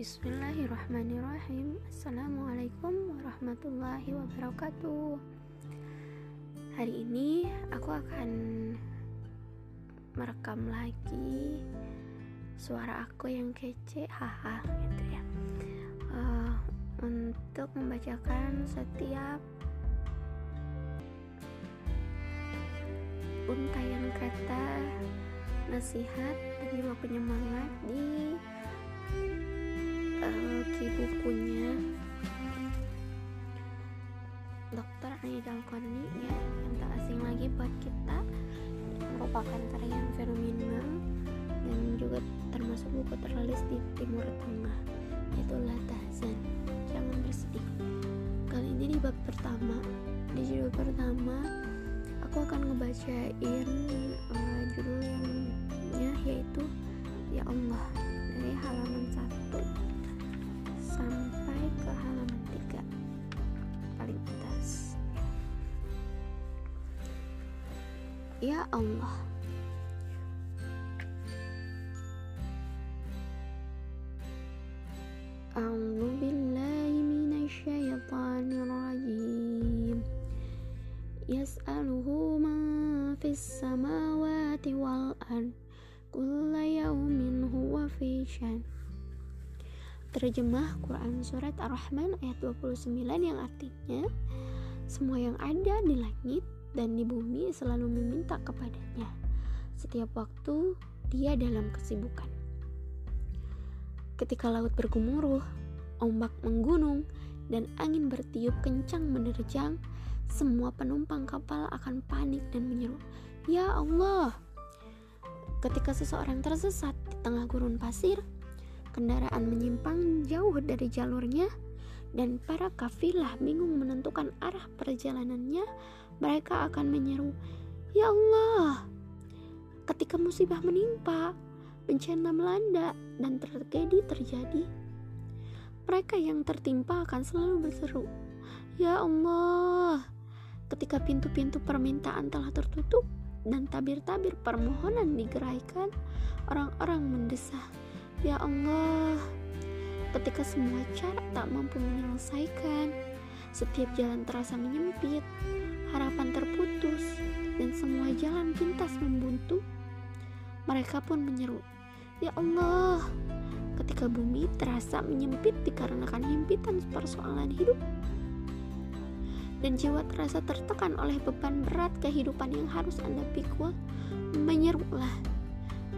Bismillahirrahmanirrahim. Assalamualaikum warahmatullahi wabarakatuh. Hari ini aku akan merekam lagi suara aku yang kece haha gitu ya. Uh, Untuk membacakan setiap untayan kata nasihat dan juga penyemangat di uh, bukunya Dr. Anida Alkorni ya. Yang tak asing lagi buat kita. Merupakan karya fenomenal dan juga termasuk buku terlaris di Timur Tengah yaitu Latazan jangan bersedih. Kali ini di bab pertama. Di judul pertama aku akan ngebacain uh, Ya Allah. A'udzu billahi minasyaitonir rajim Yas'aluhu man fis samawati wal ard kulla yawmin huwa fi shan. Terjemah Quran Surat Ar-Rahman ayat 29 yang artinya Semua yang ada di langit dan di bumi selalu meminta kepadanya. Setiap waktu dia dalam kesibukan. Ketika laut bergemuruh, ombak menggunung, dan angin bertiup kencang menerjang Semua penumpang kapal akan panik dan menyeru Ya Allah! Ketika seseorang tersesat di tengah gurun pasir, kendaraan menyimpang jauh dari jalurnya, dan para kafilah bingung menentukan arah perjalanannya, mereka akan menyeru, "Ya Allah!" Ketika musibah menimpa, bencana melanda, dan tragedi terjadi, mereka yang tertimpa akan selalu berseru, "Ya Allah!" Ketika pintu-pintu permintaan telah tertutup dan tabir-tabir permohonan digeraikan, orang-orang mendesah, Ya Allah, ketika semua cara tak mampu menyelesaikan, setiap jalan terasa menyempit, harapan terputus, dan semua jalan pintas membuntu, mereka pun menyeru, Ya Allah, ketika bumi terasa menyempit dikarenakan himpitan persoalan hidup, dan jiwa terasa tertekan oleh beban berat kehidupan yang harus Anda pikul, menyerulah,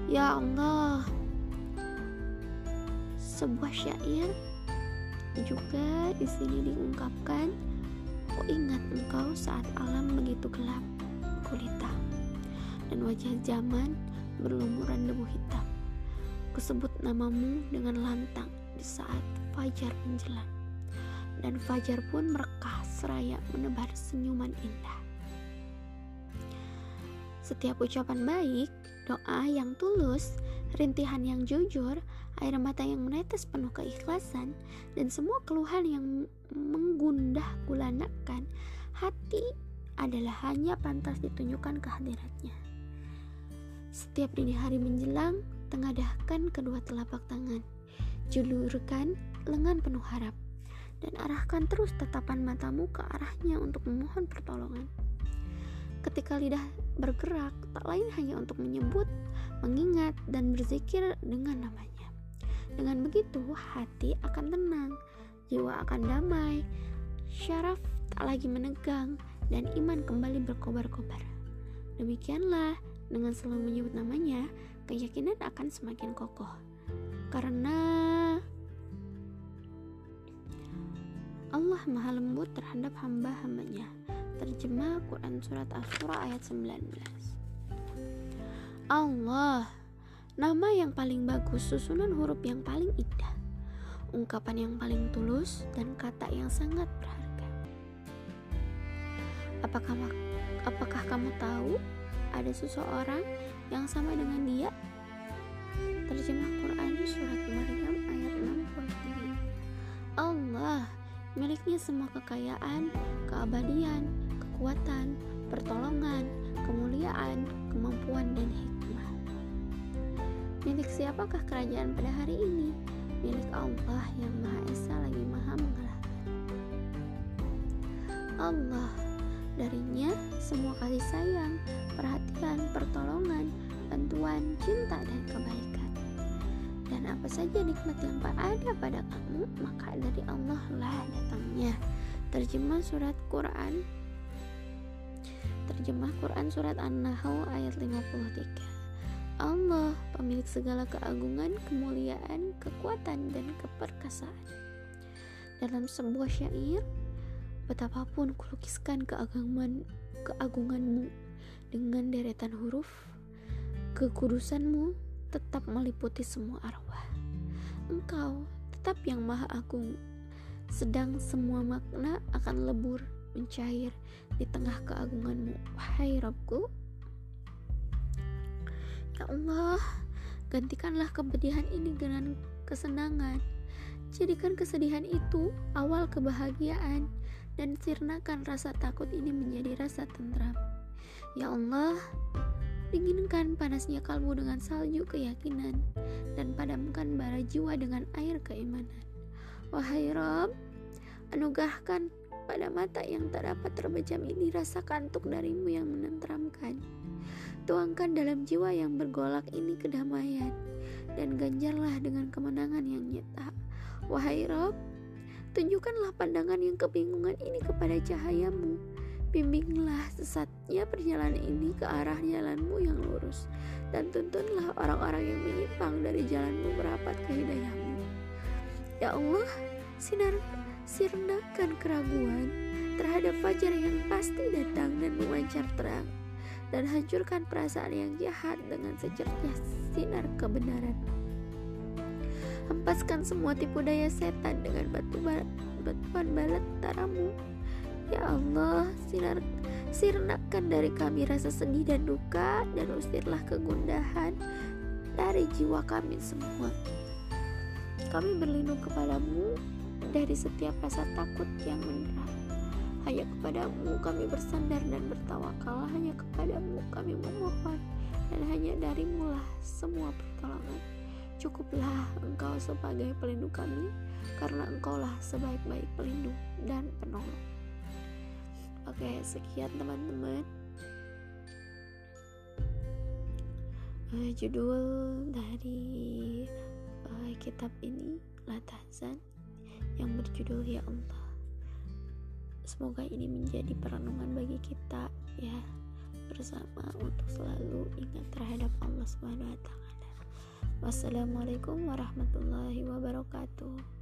Ya Allah, sebuah syair juga di sini diungkapkan Ku ingat engkau saat alam begitu gelap gulita dan wajah zaman berlumuran debu hitam. Kusebut namamu dengan lantang di saat fajar menjelang dan fajar pun merekah seraya menebar senyuman indah. Setiap ucapan baik, doa yang tulus, rintihan yang jujur, air mata yang menetes penuh keikhlasan, dan semua keluhan yang menggundah gulanakan hati adalah hanya pantas ditunjukkan kehadiratnya. Setiap dini hari menjelang, tengadahkan kedua telapak tangan, julurkan lengan penuh harap, dan arahkan terus tatapan matamu ke arahnya untuk memohon pertolongan. Ketika lidah bergerak, tak lain hanya untuk menyebut, mengingat, dan berzikir dengan namanya. Dengan begitu, hati akan tenang, jiwa akan damai, syaraf tak lagi menegang, dan iman kembali berkobar-kobar. Demikianlah, dengan selalu menyebut namanya, keyakinan akan semakin kokoh. Karena Allah maha lembut terhadap hamba-hambanya Terjemah Quran Surat Asura ayat 19 Allah Nama yang paling bagus, susunan huruf yang paling indah Ungkapan yang paling tulus dan kata yang sangat berharga Apakah, apakah kamu tahu ada seseorang yang sama dengan dia? Terjemah Quran Surat Maryam ayat 63 Allah miliknya semua kekayaan, keabadian, kekuatan, pertolongan, kemuliaan, kemampuan, dan hikmah. Milik siapakah kerajaan pada hari ini? milik Allah yang Maha Esa lagi Maha mengalahkan. Allah darinya semua kasih sayang, perhatian, pertolongan, bantuan, cinta, dan kebaikan. Dan apa saja nikmat yang ada pada kamu, maka dari Allah lah datangnya. Terjemah surat Quran Terjemah Quran surat An-Nahl ayat 53 Allah, pemilik segala keagungan, kemuliaan, kekuatan, dan keperkasaan. Dalam sebuah syair, betapapun kulukiskan keagungan, keagunganmu dengan deretan huruf, kekudusanmu tetap meliputi semua arwah. Engkau tetap yang maha agung, sedang semua makna akan lebur, mencair di tengah keagunganmu. Wahai Rabbku, Ya Allah, gantikanlah kepedihan ini dengan kesenangan. Jadikan kesedihan itu awal kebahagiaan dan sirnakan rasa takut ini menjadi rasa tentram. Ya Allah, dinginkan panasnya kalbu dengan salju keyakinan dan padamkan bara jiwa dengan air keimanan. Wahai Rob, anugerahkan pada mata yang tak dapat terbejam ini rasa kantuk darimu yang menenteramkan. Tuangkan dalam jiwa yang bergolak ini kedamaian dan ganjarlah dengan kemenangan yang nyata. Wahai Rob, tunjukkanlah pandangan yang kebingungan ini kepada cahayamu. Bimbinglah sesatnya perjalanan ini ke arah jalanmu yang lurus dan tuntunlah orang-orang yang menyimpang dari jalanmu merapat ke hidayahmu. Ya Allah, sinar sirnakan keraguan terhadap fajar yang pasti datang dan memancar terang dan hancurkan perasaan yang jahat dengan secernya sinar kebenaran. Hempaskan semua tipu daya setan dengan batu batuan balat taramu. Ya Allah, sinar sirnakan dari kami rasa sedih dan duka dan usirlah kegundahan dari jiwa kami semua. Kami berlindung kepadamu dari setiap rasa takut yang menyerah. Hanya kepadamu kami bersandar dan bertawakal. Hanya kepadamu kami memohon. Dan hanya darimu lah semua pertolongan. Cukuplah engkau sebagai pelindung kami Karena engkaulah sebaik-baik pelindung dan penolong. Oke sekian teman-teman. Uh, Judul dari uh, kitab ini Latazan Yang berjudul Ya Allah Semoga ini menjadi perenungan bagi kita ya bersama untuk selalu ingat terhadap Allah Subhanahu wa taala. Wassalamualaikum warahmatullahi wabarakatuh.